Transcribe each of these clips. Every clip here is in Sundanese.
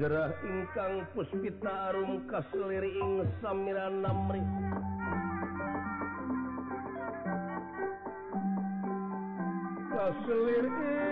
jerah ingkang puspita arum kaseliring samiran namri. Kaseliring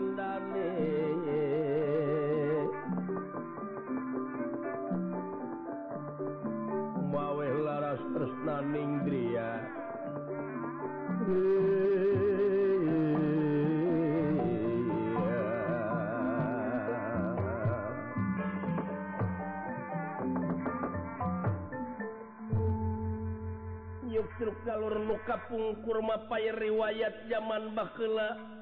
andarle mawe laras tresnaning griya nyuk truk galur nu kapungkur mah riwayat zaman bakeula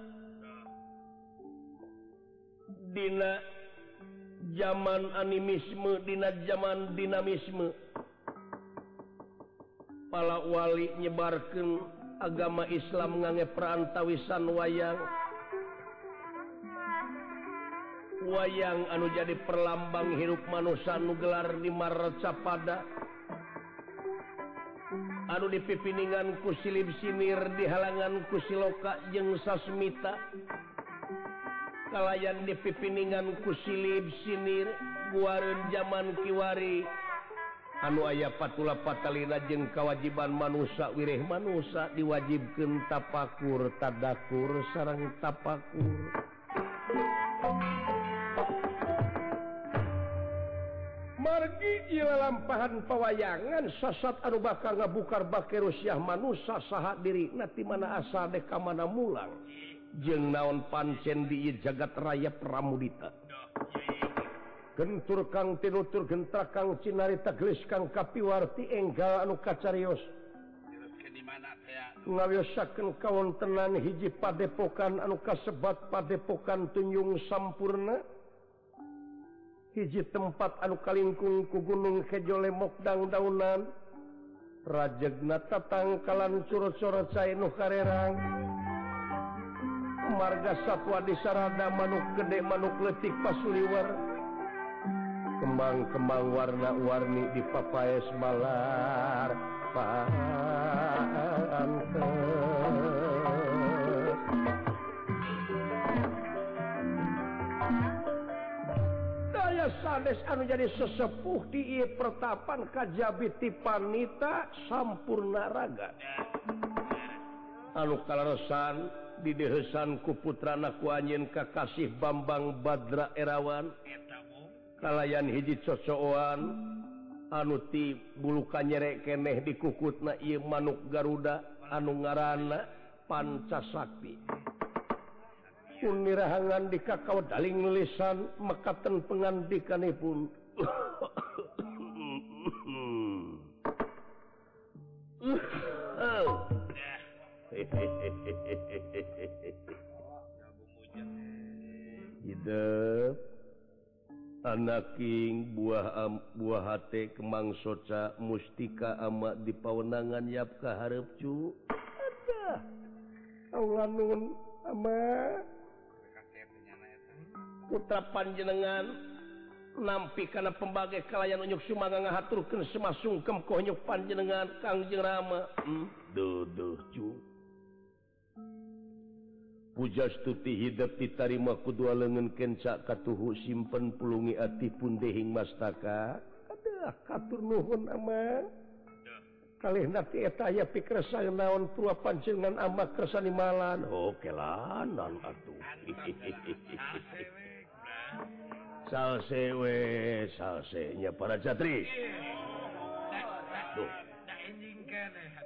zaman animisme Dina zaman dinamisme. Palawali nyebarkan agama Islam ngange perantawisan wayang. Wayang anu jadi perlambang hirup manusia nugelar di Marca pada anu dipipiningan kusilib sinir di halangan kusiloka jeng sasmita. kalayan dipipiningan kusilib sinir buaun zaman Kiwari. Anu aya patula patalina jeung kewajiban manusia wirih manusia diwajibkan tapakur tadakur sarang tapakur. Margi lampahan pewayangan sasat anu bakal ngabukar bak Rusyah manusia saat diri nanti mana asal deh ka mana mulang. jeng naon pancen di jagat raya pramudita. Gentur Kang tinutur genta Kang Cinarita gelis Kang kapiwarti enggal anu kacarios. Ngawiosaken kawon tenan hiji padepokan anu kasebat padepokan tunjung sampurna. Hiji tempat anu kalingkung ku gunung kejo lemok dang daunan. Rajegna tatangkalan curut-curut saya nu karerang. Marga satwa di sarada manuk gede manuk letik pasuliwar. Kembang-kembang warna-warni di papais malar daya sanes anu jadi sesepuh di pertapan kajabiti panita sampurna raga. Anu kalarosan didehesan ku putra naku anjin Kakasih Bambang Badra Erawan. Kalayan hiji cocoan. Anuti bulukan nyerek keneh dikukut na manuk Garuda anu ngaran pancasakti. Punirahangan di kakao daling lisan mekaten pengandikanipun hidup anaking buah buah hati kemang soca mustika amat di pawenangan yapkah harapcu nun putra panjenengan nampi karena pembagai kalayan unyuk sumanga ngahaturkan semasung kemkonyuk panjenengan kangjeng rama. Hmm. duduh cu. pujastuti hidup ditarima kedua lengan kencak katuhu simpen pulungi ati pun dehing mastaka. Ada katur nuhun ama. Kalih nanti eta aya pikir saya naon tua pancengan ama kersani malan. Oke lah non atuh. Salse we salsenya para jatri Duh.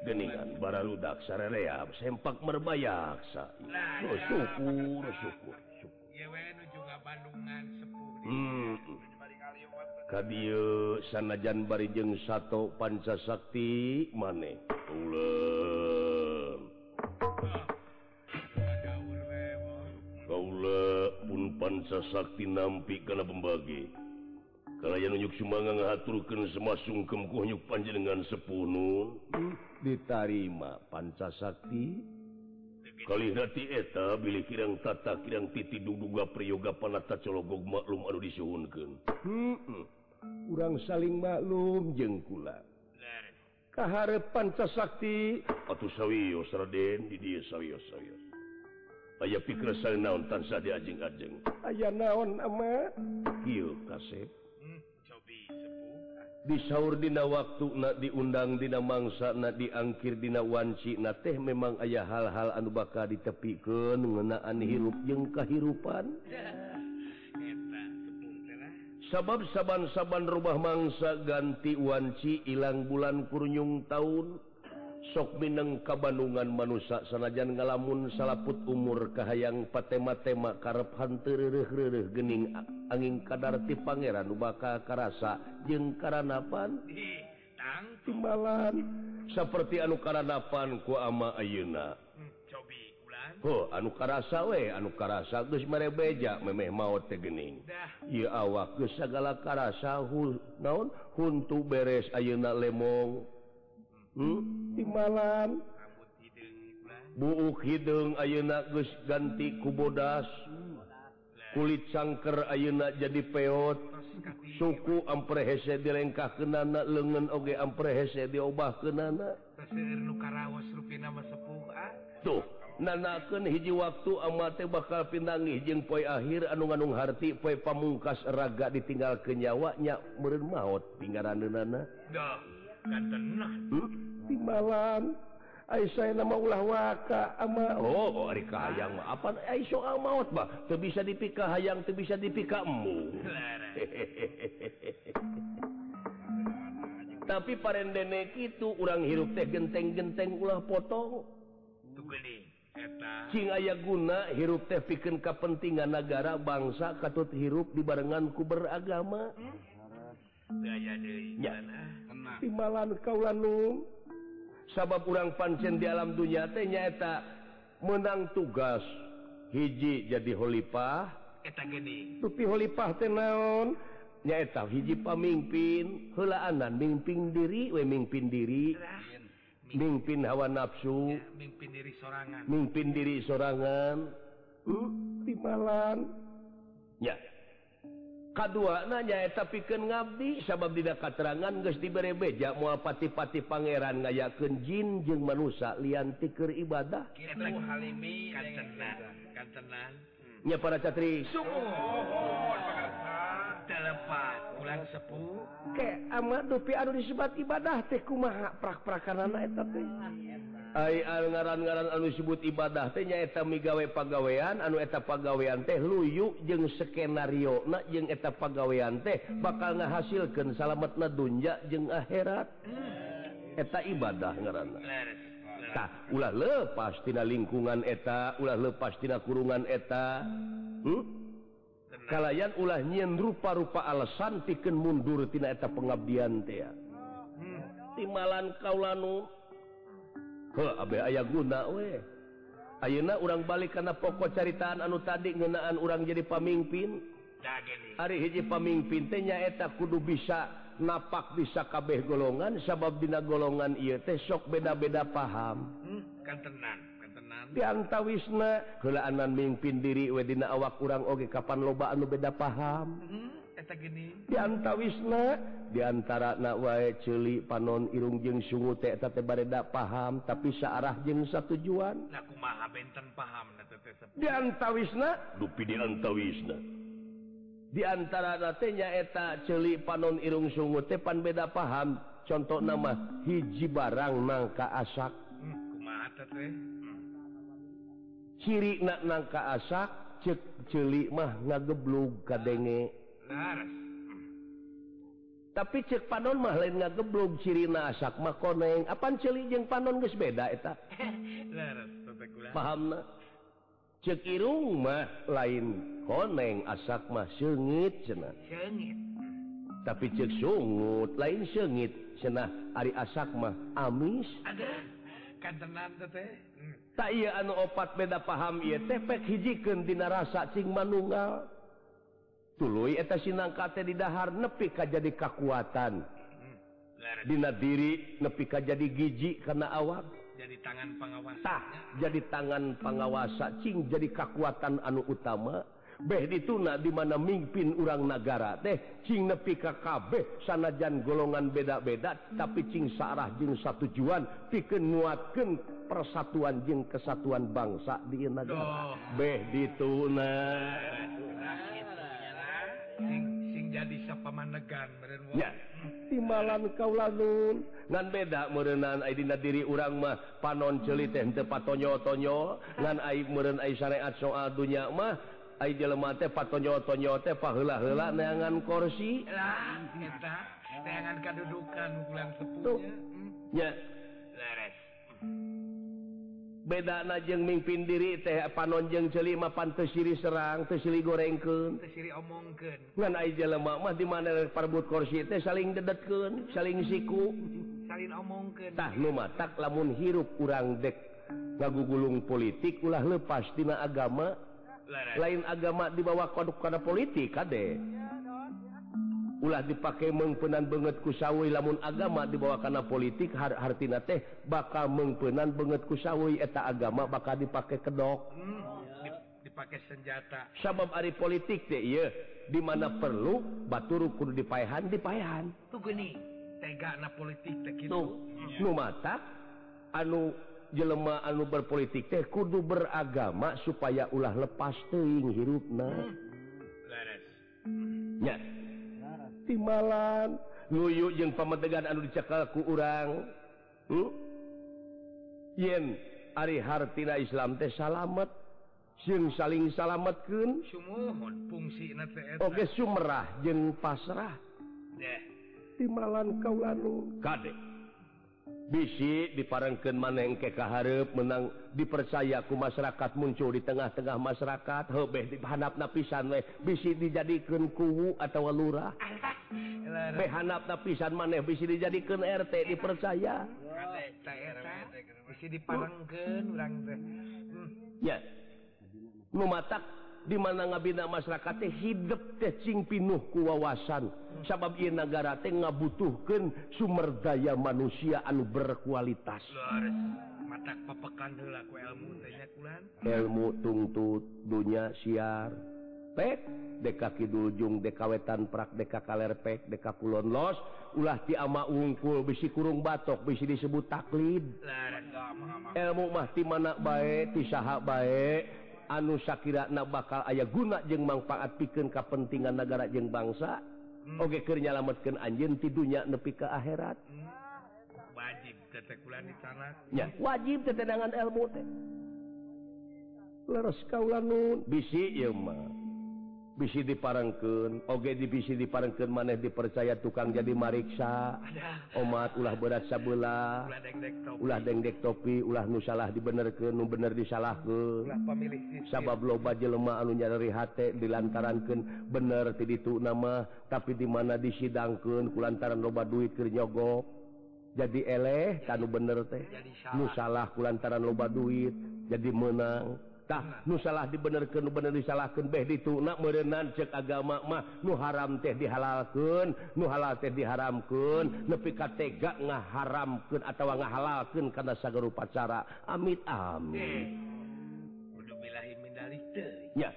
geningan baraludak sarereab sempak merbayaksa nah, oh, oh, syukur syukur, syukur. Hmm. Kadio sanajan barijeng satu panca Sakti maneh Kaula. Pun panca Sakti nampi karena pembagi nunyuk Sumanga ngaturkan semasung kemkunyuk panjenengan sepunun. Hmm, ditarima pancasakti kali hati eta bilih kirang tata kirang titi duduga priyoga panata cologog maklum anu disuhunkan kurang hmm, saling maklum jengkula keharep pancasakti atau sawwiyo Raden di dia sawwiyo saya aya pikir naon tan saja ajeng-ajeng aya naon ama? Kasep. disaurdina waktu na diundang Dina mangsa na diangkir Dina Wanci na teh memang ayah hal-hal anu baka ditepiken mengenaan hirup jeung kahirupan. Sabab saaban-saban rubah mangsa ganti Wanci ilang bulan kurnyung tahun sok Mineng Kabanungan manusia sanajan ngalamun salaput umur Kahayang patema-tema karep hantereh gening angin kadar ti Pangeran Ubaka Karasa jeung Karanapan? Timbalan. Seperti anu Karanapan ku ama Ayeuna. Oh anu Karasa we anu Karasa Gu merebeja memeh maut tegening Ieu awak geus segala Karasa naon? Huntu beres Ayeuna lemong. Hmm? di malam. Buuk hidung Ayeuna Gu ganti kubodas kulit sangker Ayeuna jadi peot. Suku amprehese hese ke nana lengan oge amprehese diubah ke nana tuh nanaken hiji waktu amate bakal pinangi jeung poi akhir anu-ganung harti poi pamungkas raga ditinggal kenyawanya meren maut pinggaran nana Hmm? di malam. Saya nama ulah waka ama. Oh, oh hayang apa maut bah? Teu bisa dipikah hayang tuh bisa dipikahmu tapi parendek itu orang hirup teh genteng-genteng ulah potong. Cing aya guna hirup teh piken kepentingan negara bangsa katut hirup dibarenganku beragama. timbalan ah. kaulanung sabab kurang pancen di alam dunia tenyaeta menang tugas. Hiji jadi Holipah. Tupi Holipah tenaon nyaeta hiji pamimpin helaanan mimpin diri we mimpin diri. Mimpin hawa nafsu. Mimpin diri sorangan. Mimpin diri sorangan. Uh di ya. tapi tapiken ngabdi sabab tidak katerangan guys diberre beja mua pati-pati Pangeran ngayaken jin jeung manusia lian tiker ibadah. Ya para catri. Bulan sepuh. Ke ama dupi anu disebat ibadah tehku ma prak-prakan anak tapi ngaran-garan anu disebut ibadah tehnyaeta migawe pagawean anu eta pagawean teh luyu jeung skenario na jeung eta pagawean teh bakal ngahasilkan salamet nadunja jeung akhirat. Eta ibadah ngaran tah ulah lepastina lingkungan eta ulah lepastina kurungan eta. Hmm? kalayan ulah nyiin rupa-rupa alasan piken mundur tina eta pengabdian teh timalan kaulanu aya guna Ayeuna urang balik karena pokok caritaan anu tadi ngenaan orang jadi pamimpin hari hiji pamimpin tehnya eta kudu bisa napak bisa kabeh golongan sabab dina golongan ia teh sok beda-beda paham. Dianta Wisna keanan mimpin diri Wedina awak kurang oge kapan loba anu beda paham. gini. Dianta Wisna diantara nawae celi panon irung jeng sungu teh bareda paham tapi searah jeng satu tujuan paham dianta Wisna dupi dianta Wisna diantara eta celi panon irung sungu tepan beda paham. Contoh nama hiji barang nangka asak. Ciri na nangka asak cek celik mah ngageblug kadenge tapi cek panon mah lain nggak geblok ciri asak mah koneng. Apaan celi jeung panon geus beda eta? Paham cek irung mah lain koneng asak mah sengit cenah. Sengit. Tapi cek sungut lain sengit cenah. Ari asak mah amis. Ada. Kantenan teh. Tak iya anu opat beda paham ieu teh. Pek hijikeun dina rasa cing manunggal. tuluy eta sinangkate didahar nepika jadi kekuatan hmm. Dina diri nepi ka jadi giji karena awak. Jadi tangan pengawastah jadi tangan pengawasa Cing jadi kekuatan anu utama. Beh dituna di mana mimpin urang negara teh. Cing nepika kabeh sanajan golongan beda-beda. Tapi Cing sarah jeng satu pikeun piken persatuan jeung kesatuan bangsa di negara. Beh dituna. Hmm. sing jadi sapamanegan timbalan Kaulaun ngan beda merenan Aidina diri urang mah. Panon celit pattonyo-tonyo ngan aib meren syariat soal dunya mah jelemate patonyo-tonyo teh palah hela hmm. neangan korsi. Kedudukan bulan hmm. ya. Leres. beda najeng mimpin diri teh panonjeng celima pantes siri Serang tesili gorengken mah di mana parbut korsi teh saling dedetken saling siku. Salin omongkentah tak lamun hirup kurang dek. Lagu gulung politik ulah lepas tina agama. Lain agama dibawa koduk karena politik Kadek ulah dipakai mengpenan banget kusawi lamun agama hmm. dibawa karena politik har hartina teh bakal mengpenan banget kusawi eta agama bakal dipakai kedok hmm, dipakai senjata sabab ari politik teh iya dimana hmm. perlu baturu kudu dipayahan dipayahan tuh gini tega na politik teh gitu hmm. nu, mata anu jelema anu berpolitik teh kudu beragama supaya ulah lepas teuing hirupna hmm. Leres. Hmm. Ya, timalan. Nuyu jeung pametegan anu dicekalku urang. Hmm? yen ari hartina Islam teh salamet sing saling salametkeun. Sumuhun fungsi oke sumerah jeung pasrah. Deh timalan kaulanu. Kadek bisi diparengkan maneng kekaharep menang dipercayaku masyarakat muncul di tengah-tengah masyarakat hobeh dihanap napisan weh. Bisi dijadikan kuwu atau lurah? Behanap napisan maneh bisi dijadikan RT dipercaya? Bisi diparengkan orang hmm. ya. Lumatak di mana ngabina masyarakat hidup tecing pinuh kuwawasan sabab negara teh ngabutuhkeun sumber daya manusia anu berkualitas. Matak pepekan heula ku ilmu tungtut dunya siar. Pek deka Kiduljung dekawetan prak deka kalerpek deka Kulon los ulah ti ama ungkul bisi kurung batok bisi disebut taklid. Ilmu mahti mana bae ti saha bae. anu Shakira na bakal ayah guna jeng manfaat piken kepentingan negara jeng bangsa hmm. Oke okay, anjeun anjing tidurnya nepi ke akhirat. Hmm. wajib ya, wajib tetenangan ilmu teh. Leres kaulanun bisi ya mah. bisi diparengkeun oge di bisi diparengkeun maneh dipercaya tukang jadi mariksa. Omat ulah berat sabelah. Ulah dengdek topi. Ulah nu salah dibenerkeun nu bener disalahkeun. Sabab loba jelema anu nyari hate dilantarankeun bener ti ditu nama tapi di mana disidangkeun kulantaran loba duit keur nyogok. Jadi eleh kanu bener teh. Nu salah. kulantaran loba duit jadi menang. nu salah dibenerkan bener disalahkan beh ditunak merenan cek agama mah nu haram teh dihalalkan nu halal teh diharamkan nepi katega ngaharamkan atau ngahalalkan karena sagar pacara. Amit amin ya.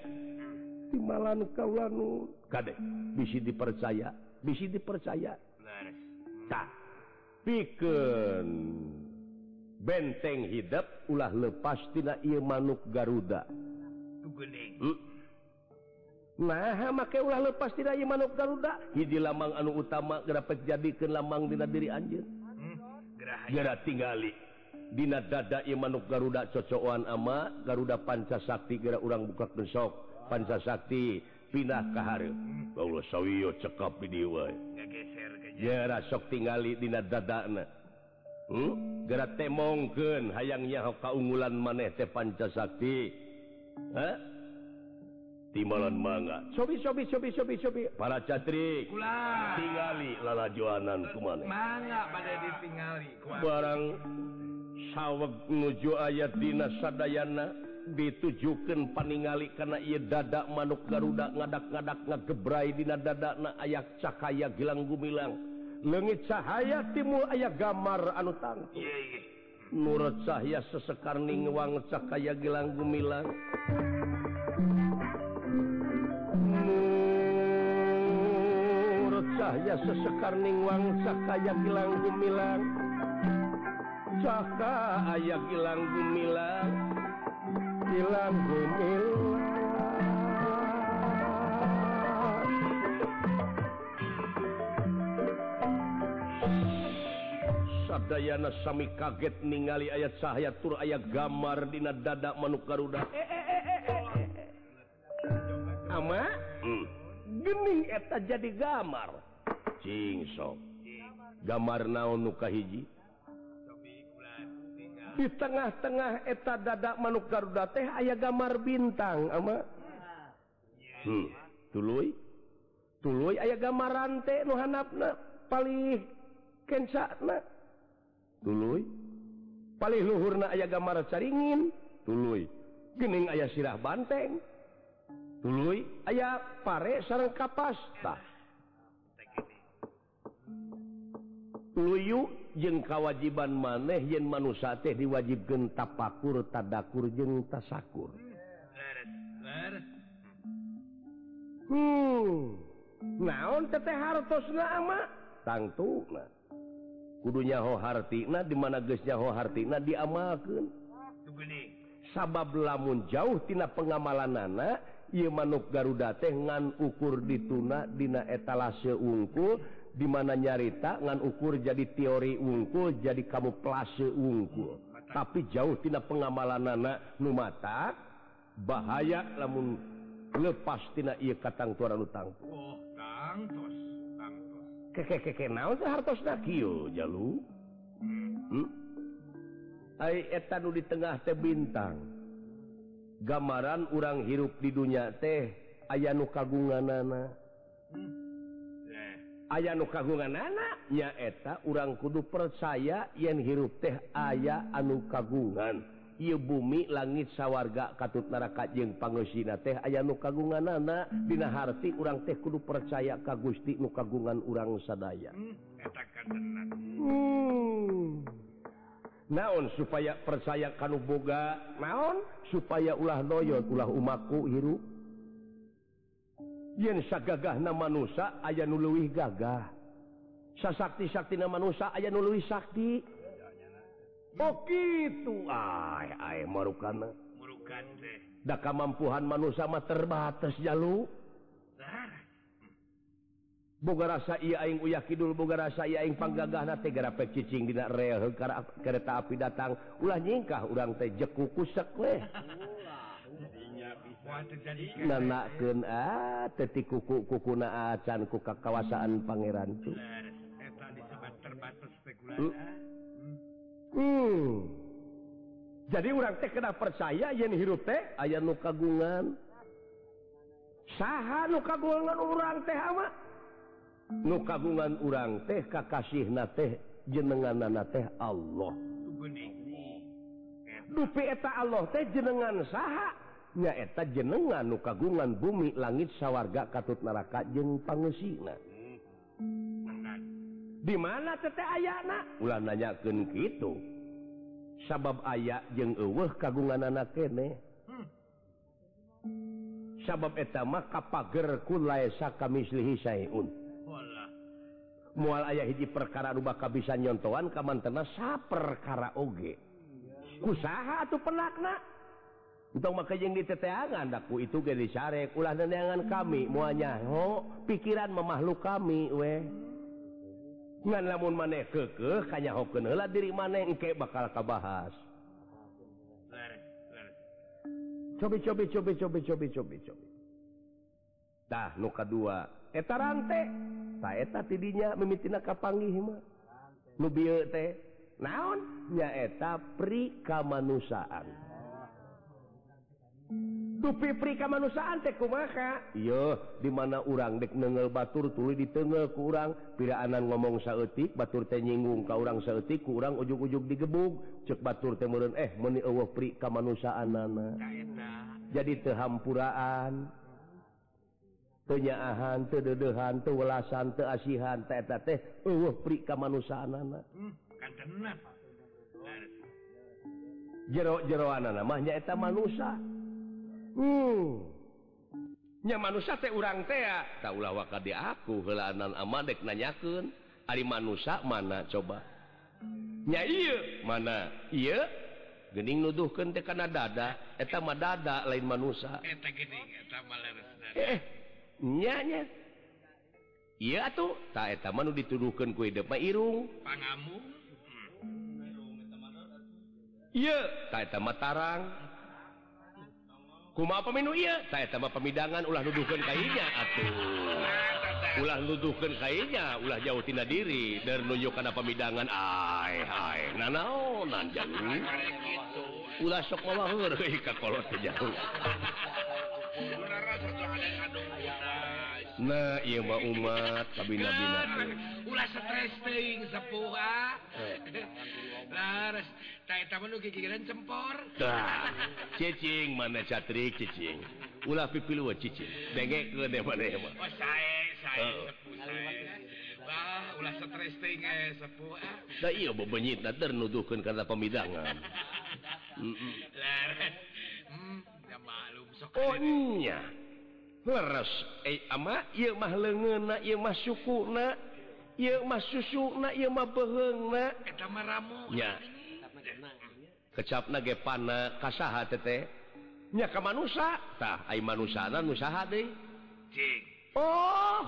Timalan kaula nu. Kadek bisi dipercaya bisi dipercaya. Tak pikeun. benteng hidup ulah lepastina ia manuk Garuda. Hmm. Nah make ulah lepas tidak manuk Garuda. Jadi lamang anu utama dapat jadikan lamang Dina diri Anjir hmm. tinggali Dina dada manuk Garuda cocokan ama Garuda Pancasakti kira orang buka besok Pancasakti pindah kehari cekap sok tinggali Dina dadana hmm? gera temongken hayangnya kaunggulan maneh teh Pancasakti. Timalan manga sobi sobi sobi sobi sobi. Para catri tingali lalajuanan kumane manga pada ditingali barang sawek nuju ayat dina sadayana ditujukan paningali karena ia dadak manuk Garuda ngadak-ngadak ngagebrai dina dadakna ayak cakaya gilang gumilang. legit cahaya timur ayah gamar anu tang nurut cahya sesekarning ningwang cakaya gelang gumilang. Nurut cahya sesekarning ningwang cakaya gelang gumilang. Caka ayah gelang gumilang. Gelang gumilang. sadana Sami kaget ningali ayat cahaya tur ayat gambar Dina dadak manuk Garuda. Eh, eh, eh, ama? Hmm. gening eta jadi gambar Cingso gambar naon nuka hiji? Di tengah-tengah eta dadak manuk Garuda teh ayah gambar bintang ama? Hmm. tuluy? Tuluy ayah gambar nu hanapna paling kencana tuluy paling luhurna aya gambar caringin. Tuluy gening ayah sirah banteng. Tuluy, aya pare sarang kapasta luyu jeng kawajiban maneh yen manusia teh diwajib genta pakur tadakur jeng tasakur. Hmm. Naon teteh hartos ama? Tangtu nah kudunyahohartina dimana gesnyahohartina diamalkan sabab lamun jauhtina pengamalan anak ia manuk Garuda teh ngan ukur dituna Dina etalase ungkul dimana nyarita ngan ukur jadi teori ungkul jadi kamu plase ungkul tapi jauhtina pengamalan anak numata bahaya lamun lepastina ia katang tuaran utangku jalu. Hmm? Nu di tengah teh bintang. Gambaran urang hirup di dunia teh aya nu kagungan nana hmm. aya nu kagungan nya eta urang kudu percaya yen hirup teh aya anu kagungan. ia bumi langit sawwarga katut neraka jeng pangosina teh. Aya nu kagungan nana Dina harti urang teh kudu percaya ka Gusti nu kagungan urang sadaya. Hmm. hmm. naon supaya percaya kanu boga? Naon? Supaya ulah noyo ulah umaku hirup yen sagagah na manusia aya nuluwih gagah. Sasakti sakti na manusia aya nuluwih sakti. begitu da kemampuan manusia mah terbatas jalu. Boga rasa iaing uyah Kidul boga rasa iaing panggagah tegara pecicing dina rel kereta api datang. Ulah nyingkah urang teh jeku kusek weh nanakeun ah teti kuku kuku naacan ku kawasaan pangeran. Tuh terbatas hmm. jadi orang teh kena percaya yen hirup teh aya nu kagungan. Saha nu kagungan orang teh ama? Nu kagungan orang teh kakasih na teh jenengan na teh Allah dupi eta Allah teh jenengan saha? Nya eta jenengan nu kagungan bumi langit sawwarga katut neraka jeung pangesina hmm. di mana tete ayana ulah nanyaken gitu sabab ayak jeng eueuh kagungan anak kene. Hmm. sabab etama kapager kulaesa kamislihi sayun mual ayah hiji perkara rubah kabisan nyontoan kamantena saperkara oge. Usaha tuh penakna untuk maka jeng diteteangan daku itu gelisarek ulah nenangan kami hmm. muanya ho pikiran memahluk kami weh. lamun maneh keke hanya hokenlah diri maneh engke bakal kabahas. Cobi cobi cobi cobi cobi cobi cobi. Dah nuka dua eta rante. Ta eta tidinya mimitina kapangi hima nu bieu teh naon? Nya eta prikamanusaan tupi-pri kemanusiaan kumaha? Iya di mana urang dek nengel batur tuli di tengel urang, piraanan ngomong saeutik batur teh nyinggung ka urang saeutik ku urang ujug-ujug digebug. Cek batur teh meureun eh meni eueuh pri ka nana jadi teu hampuraan. Teunyaahan, teu deudeuhan, teu welasan, teu asihan, teh eta teh eueuh pri kemanusiaan nana. Hmm, jero jeroan mah nya eta manusia. Hmm. nya manusia teh urang tea taulah waka di aku helanan amadek nanyaken ari manusia mana coba? Nya iya mana? Iya gening nuduhken teh kana dada eta mah dada lain manusia. Eta gening eta mah leres dada. Eh, eh. nya nya. Iya atuh. Ta eta mah nu dituduhkeun ku hideung mah irung. Pangamu. Iya. Ta eta mah tarang. kuma peminu iya. Saya tambah pemidangan ulah nuduhkan kainya atuh. Ulah nuduhkan kainya ulah jauh tina diri dan nunjuk kana pemidangan ay ay nanaonan jalu ulah sok mawahur ka kolot jauh. Nah iya mah umat kabina bina ulah stres ting sepuh ah. Eh. cempor. Cicing mana catrik cicing. Ulah pipi lu cicing. Dengek ke deh mana ya oh sae saya oh. sepuh saya wah ulah stres ting sepuh ah. dah iya bebenyit nanti nuduhkeun kana pemidangan. Leres hmm ya maklum sok oh nya leres eh ama ieu mah leungeunna ieu mah sukuna ieu mah susuna ieu mah beuheungna eta mah ramu na ya kecap na pana kasaha tetenya ke manusatah manusana deui cing. Oh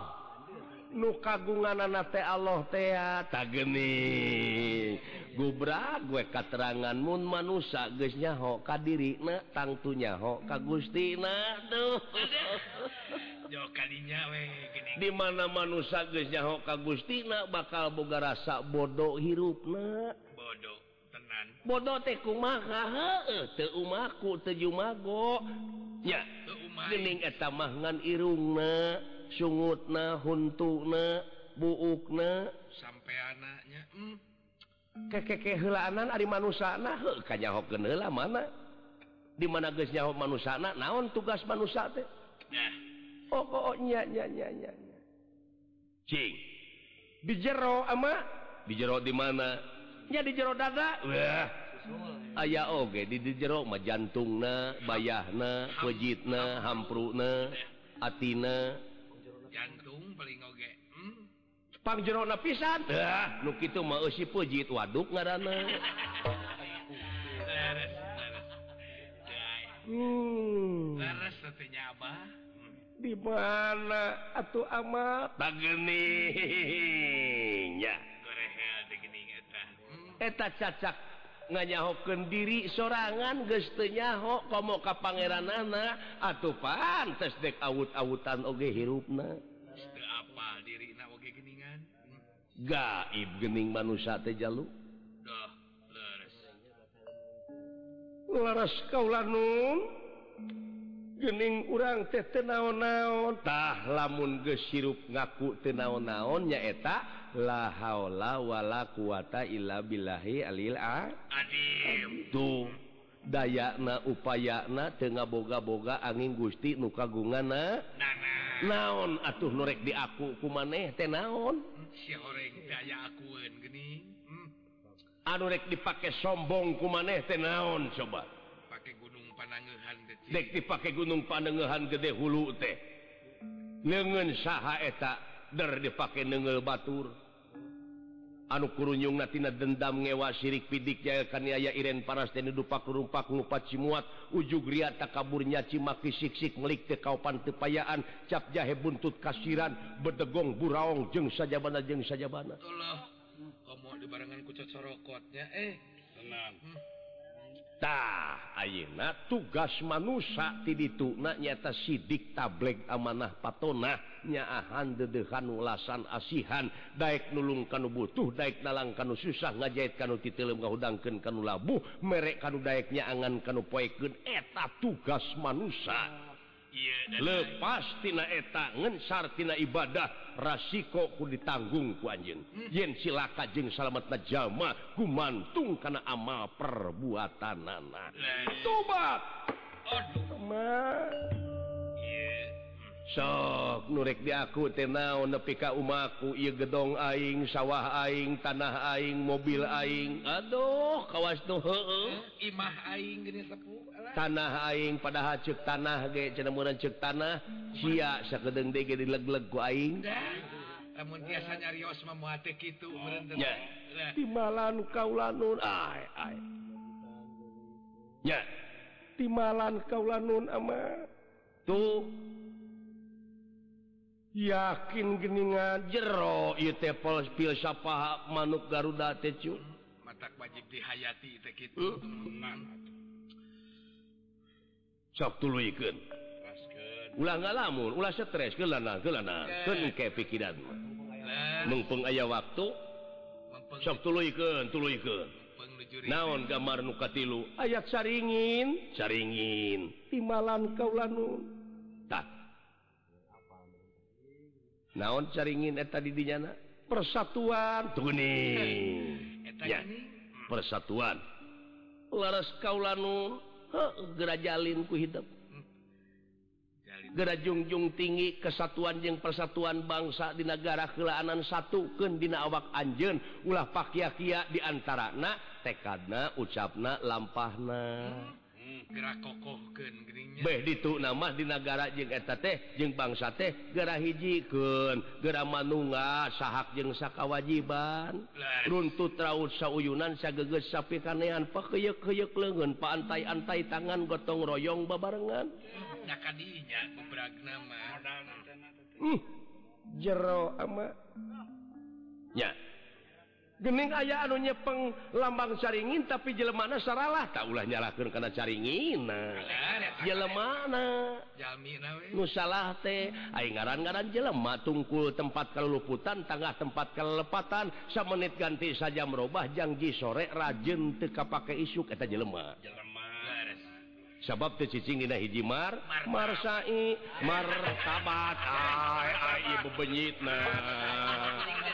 nu kagunganna teh Allah teh tah geuning. Gubra gue katerangan mun manusa geus nyaho ka dirina tangtu nyaho ka Gustina tuh dimana manusa nyaho ka Gustina bakal boga rasa bodoh hirupna bodoh. bodoh éta mah ngan Irungna sungutna huntuna buukna. Sampai anaknya hmm. kekekehelanan Ari manusana? Kanyaho heula mana? Di mana geus nyaho manusana? Naon tugas manusia teh? Oh, oh, oh, nya nya Cing. di jero ama? Di jero di mana? nya di jero dada? Wah. Aya oge di di jero mah jantungna bayahna pejitna hampruna atina. Jantung paling oge hmm? pang jero na pisan nu kitu mah eusi peujit waduk ngaranna. Hmm. di mana atuh amat? Bagening ya. eta cacak. Nganyahoken diri sorangan gestenyaho komo ka Pangeran nana pantes dek awut-awutan oge hirupna. Apa diri na oge geningan? Gaib gening manusia teh jalu. Dah leres. Leres kaula nun. gening urang teh naon-naontah lamun gesirup ngaku tenaon-naon nyaeta quwata illa billahi Alil tuh dayana upayana teu boga-boga angin Gusti nu nukagungana naon atuh norek di aku ku maneh teh naon hmm. anurek dipake sombong ku maneh teh naon coba? Dek dipakai gunung panengehan gede hulu teh. Nengen saha eta der dipakai nengel Batur. Anu kurunyung natina dendam ngewa sirik pidik jaya kaniaya Iren paras dan dupak rumpak ngupat cimuat. Ujug ria tak kaburnya cimaki siksik melik te kaupan tepayaan. Cap jahe buntut kasiran bedegong buraong jeng sajabana jeung jeng saja bana Allah kamu dibarengan kucat sorokotnya eh. Tenang. Hmm. tah ayeuna tugas manusia ti dituna nyata sidik tableg amanah patonah nyaahan dedehan ulasan asihan. Daek nulung kanu butuh daek nalang kanu susah ngajait kanu titelem ngahudangkeun kanu labuh merek kanu daeknya angan kanu poekeun. Eta tugas manusia. lepastina etangan tina ibadah. Rasikoku ditanggung ku anjing hmm. yen silaka jeng salamet najjallma kumantung karena amal perbuatan nana tobat! sok nurrek diaku tenau nepika umaku. Ia gedong aing sawah aing tanah aing mobil aing. Aduh kawas tuh eh, imah aing tanah aing pada hacuk tanah ge cenemuran cek tanah sia sakedeng dege dileg-leg ku aing. Namun biasanya Rios memuati gitu ya. Timalan kaulanun ay ay ya. Timalan kaulanun ama. Tuh yakin geningan jero sapaha manuk Garuda tecu mata wajib dihayati gitu sok tulu ikut ulah ngalamun ulah stres kelana kelana kan ke pikiran. Mumpung aya waktu. Sok tulu ikut tulu naon gambar nukatilu ayat saringin. Saringin. Timalan kaulanun tak naon caringin eta didinyana persatuan tuning ya, persatuan. Laras kaulanu gerajalin ku hidup. Gera jungjung tinggi kesatuan jeung persatuan bangsa di negara kelaanan satu kedina awak Anjen ulah pakia-kia diantara na tekadna ucapna lampahna. ditu nama di negara jeng teh jeng bangsa teh gera hijjiken gera manunga sahak jeng saka runtut raut sauyunan sauyunan sageges sapi kanean pakeyek keyek lengan pantai antai tangan gotong royong babarengan hmm, jero ama. Ya gening aya anu nyepeng lambang caringin tapi jelemana saralah. Tak ulah nyalakan karena caringin jelemana. Nusalah teh. Aing ngaran-ngaran jelema tungkul tempat kaluluputan tangga tempat kelepatan semenit ganti saja merubah janji sore rajin teka pakai isuk eta jelema. Sabab tecicing dina hiji mar marsai martabat. Ai ai bebenyitna.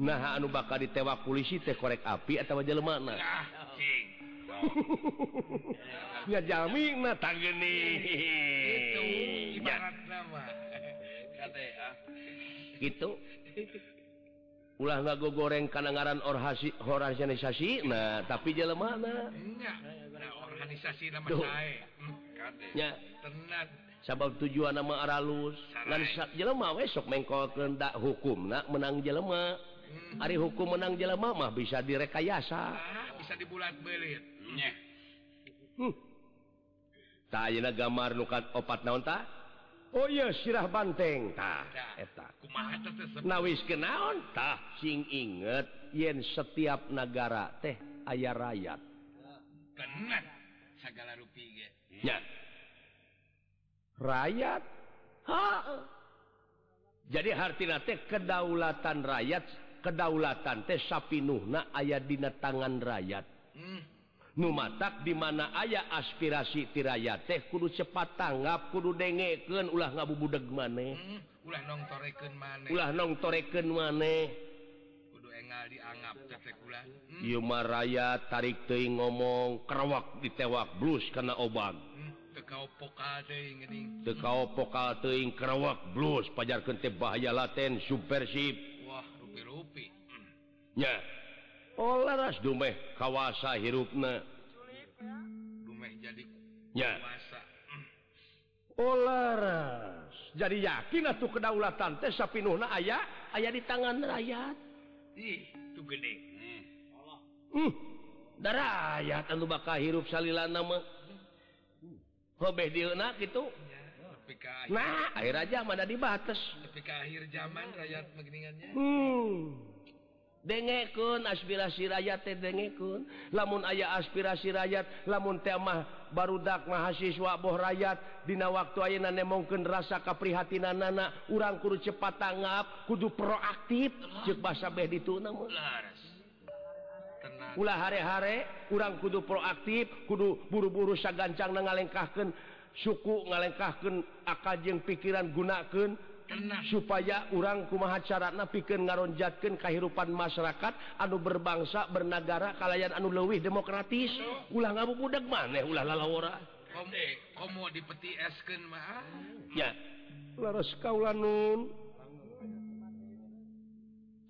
nah anu bakal ditewa polisi teh korek api atau wajah lemana nggak jamin nah tanggeni gitu. Ulah ngago goreng kanangaran orhasi organisasi nah tapi jalan mana organisasi nama saya. Ya. Sabab tujuan nama aralus. Dan jelema besok mengkol kendak hukum nak menang jelema. hari Ari hukum menang jela mamah bisa direkayasa. Ah, bisa dibulat belit hmm. tak gambar nukat opat naon ta Oh iya sirah banteng. Tak nawis kenaontah sing inget yen setiap negara teh aya rakyat Kenan, segala ge. Nya. Rakyat ha. Jadi hartina teh kedaulatan rakyat kedaulatan teh sapinuhna aya dina tangan rakyat. Hmm. numatak di mana ayah aspirasi tiraya teh kudu cepat tanggap kudu dengeken ulah ngabubudeg maneh. Hmm. ulah nong toreken maneh. Ulah nong toreken maneh. Kudu engal dianggap teh ulah hmm. ieu Yuma rakyat tarik teuing ngomong kerawak ditewak blus kana obat hmm. tekau pokal teuing teu kaopokal teuing kerawak blus pajarkeun teh bahaya laten subversif nya Ohlas dumeh kawasa hirupna. Dumeh jadi yakin tuh kedaulatan teh sapinuhna aya aya di tangan rakyat. Gede. Hmm. rakyat anu bakal hirup salila nama hobeh kitu. Gitu nah air aja mana dibatas tapi ke akhir zaman rakyat megningannya hmm. dengekun aspirasi rakyat teh dengekun. Lamun ayah aspirasi rakyat lamun temah barudak mahasiswa boh rakyat dina waktu ayeuna nemongkeun rasa kaprihatinan nana urang kudu cepat tanggap kudu proaktif. Cek basa beh dituna ulah hare-hare urang kudu proaktif kudu buru-buru sagancang ngalengkahkeun suku ngalengkahkeun akal jeung pikiran gunakeun supaya urang kumaha carana pikir ngaronjaken kehidupan masyarakat anu berbangsa bernagara kalayan anu lewih demokratis. Ulah kamu budak maneh ulah lalawora komo eh, dipeti esken mah? Ya. Laras kaula nun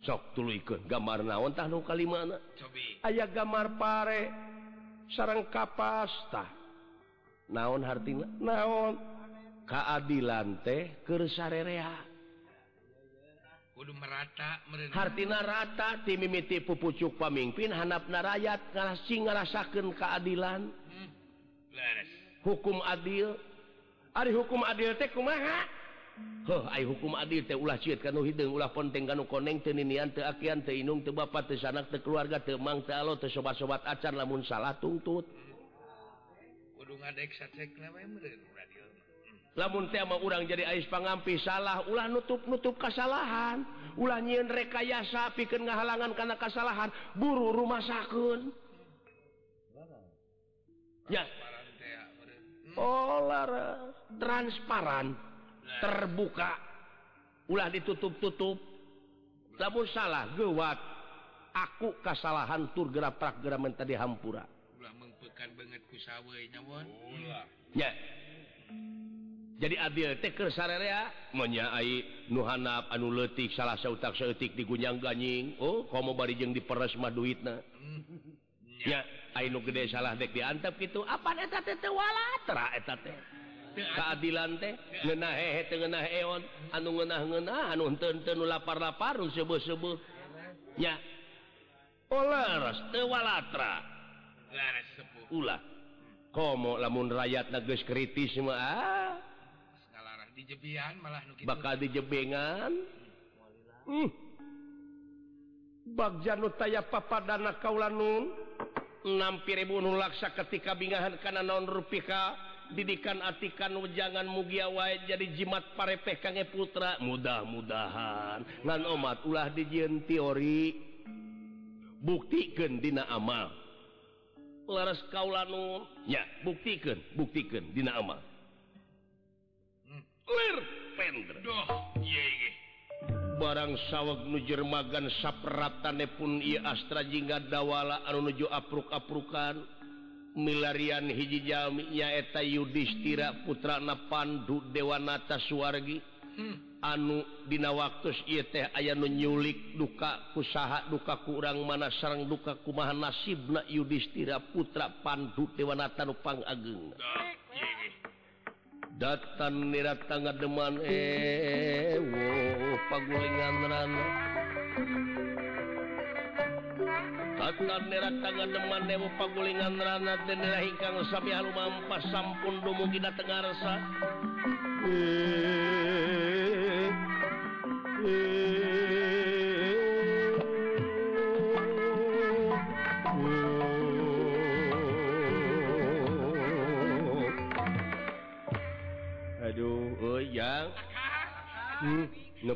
sok tuluykeun gambar naon tah nu kalimana aya gambar pare sarang kapas tah. Naon hartina? Naon? keadilan teh kesarerea merata Hartina rata timimiti pupucuk pemimpin hanap narayat ngarasi ngarasakeun keadilan hmm. hukum adil. Ari hukum adil teh kumaha? Huh, ay, hukum adil teh ulah ciet kanu hideung ulah ponteng kanu koneng teu ninian teu akian teu inung teu bapa teu sanak teu keluarga teu mang teu alo teu sobat-sobat acan lamun salah tuntut hmm. kudu ngadek sacekna we meureun lamun tema urang jadi Ais pangampi salah ulah nutup-nutup kesalahan ulah nyiin rekayasa piken ngahalangan karena kesalahan buru rumah sakun ya oh, olah transparan terbuka. Ulah ditutup-tutup. Lamun salah gewat aku kesalahan tur gerak prak gerak mentadi hampura. Ulah mengpekan banget ku sawai nyawon. Ya. jadi Abil teker sararea nu nuhanap anu letik salah sautak setik digunyang ganying. Oh bari jeung diperes mah duit nah ya Ainu gede salah dek diantep gitu apa eta teh teu walatra eta teh. Keadilan teh ngenah hehe teu ngeunah eon. Anu ngeunah-ngeunah, anu henteu henteu nu lapar lapar nu sebeuh sebeuh nya oleres teu walatra laras sepuh. Ulah. Hmm. Komo lamun rakyat geus kritis mah ah. dijebian malah nu bakal dijebengan hmm. bagjan taya papa dana kaulanun nu laksa ketika bingahan kana naon rupika didikan atikan ujangan mugia wae jadi jimat parepeh kangge putra. Mudah-mudahan. Ngan omat ulah dijieun teori. Buktikeun dina amal. Laras kaulanun. Ya buktikeun buktikeun dina amal. barang sawwak nujermagan sapratane pun ia Astra jingga dawala nuju apruk-aprukan. Milarian hiji Jaminya eta Yudhistira putra na Pandu Dewanata Suwargi. Hmm. anu Dina waktu ieu teh aya nunyulik duka kusaha duka kurang mana sarang duka kumaha nasib na Yudhistira putra Pandu Dewanata Nupang Ageng nah. datan nirat tangga deman eh, eh, eh, ewo pagulingan rana datan nirat tangga deman ewo pagulingan rana tenirah ingkang sapi halu mampas sampun dumugi dateng arsa eh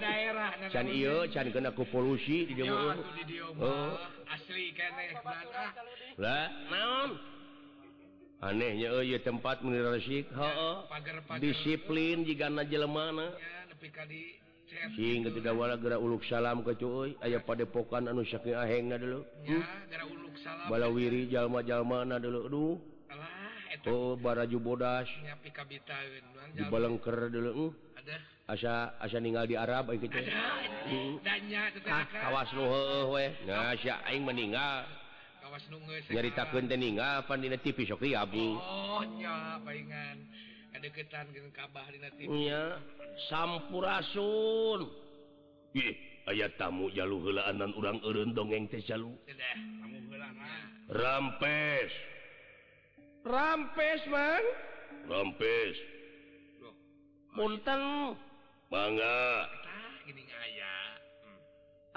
daerah Can namun ieu can kena ku polusi di Yo Oh. asli keneh bulan. Ah. Lah, naon? anehnya oh iya tempat menirasik eh. pagar-pagar. Disiplin jika na jelemana ya, nepi ka di cet sehingga tidak wala gerak uluk salam ke cuy. Aya pada pokan anu saking aheng na dulu. Ya hmm? gara uluk salam balawiri jalma-jalma na dulu. Aduh alah eta oh baraju bodas. Nya pikabitaeun Bang. di balengker dulu hmm. asa asa meninggal di Arab hmm. kawas kawasaing meninggal nyaritakan meninggal pandina tipis dina TV bu. Sampurasun. Aya tamu jalu helaanan urang eureun dongeng teh jalu. Rampes. Rampes man rampes. Punten. mangga tah gini aya hmm.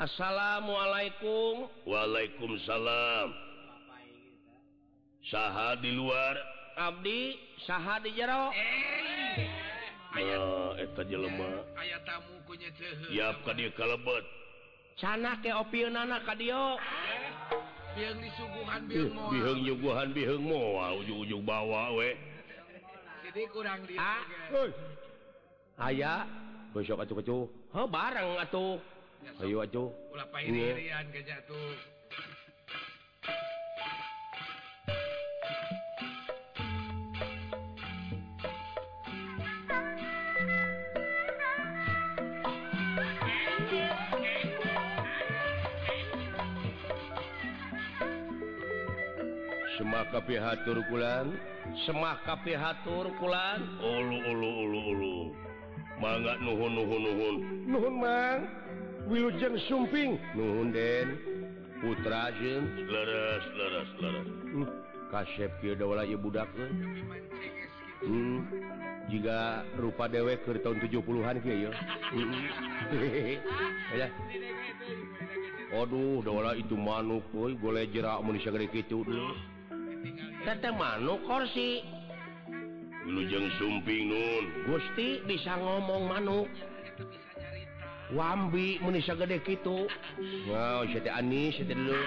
assalamualaikum. Waalaikumsalam. Saha di luar? Abdi saha di jero? Eh aya Ah, eta jelema aya tamu kunya teu Yap ka dieu kalebet. Sana ke opieunana ka dieu. Ah, yang disuguhan Eh, moal. Biheung nyuguhan biheung moal ujug-ujug bawa we. jadi kurang di Ah. ge. Aya besok atuh oh, atuh ha barang atuh ayo atuh ulah pairian iya. kerja tu. Semah kape hatur kulan, semah kape hatur kulan. Ulu ulu ulu ulu. mangga nuhun nuhun nuhun. Nuhun mang Wilujeng sumping. Nuhun den. Putra jeung leres leres leres. Hmm. kasep kieu daula ieu budak hmm. jika rupa dewek ke tahun 70-an kieu ya hmm. ya. Aduh daula itu manuk euy golek jerak mun sagede kitu dulu Tete manuk kursi lujeng sumping Nun. Gusti bisa ngomong manuk. Wambi menisa gede gitu Wow Anis dulu.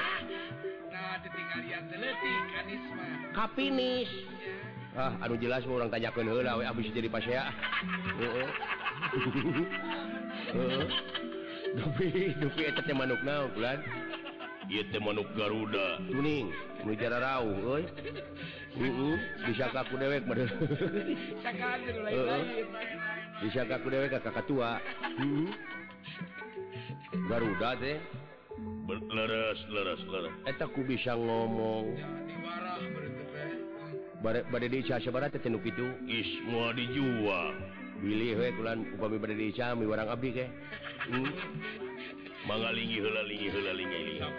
Kapinis. Ah anu jelas mau orang tanyakan hela we abis jadi pas ya dupi dupi eta teh manuk naon bulan Garuda. Kuning bicara bisa kaku dewek bisa kaku dewek kakak tua. Garuda deh ku bisa ngomong. Bad itu semua dijual. Pilih kulan upami bad warang Abdi ke Mga lingi, hula lingi, hula lingi, liham.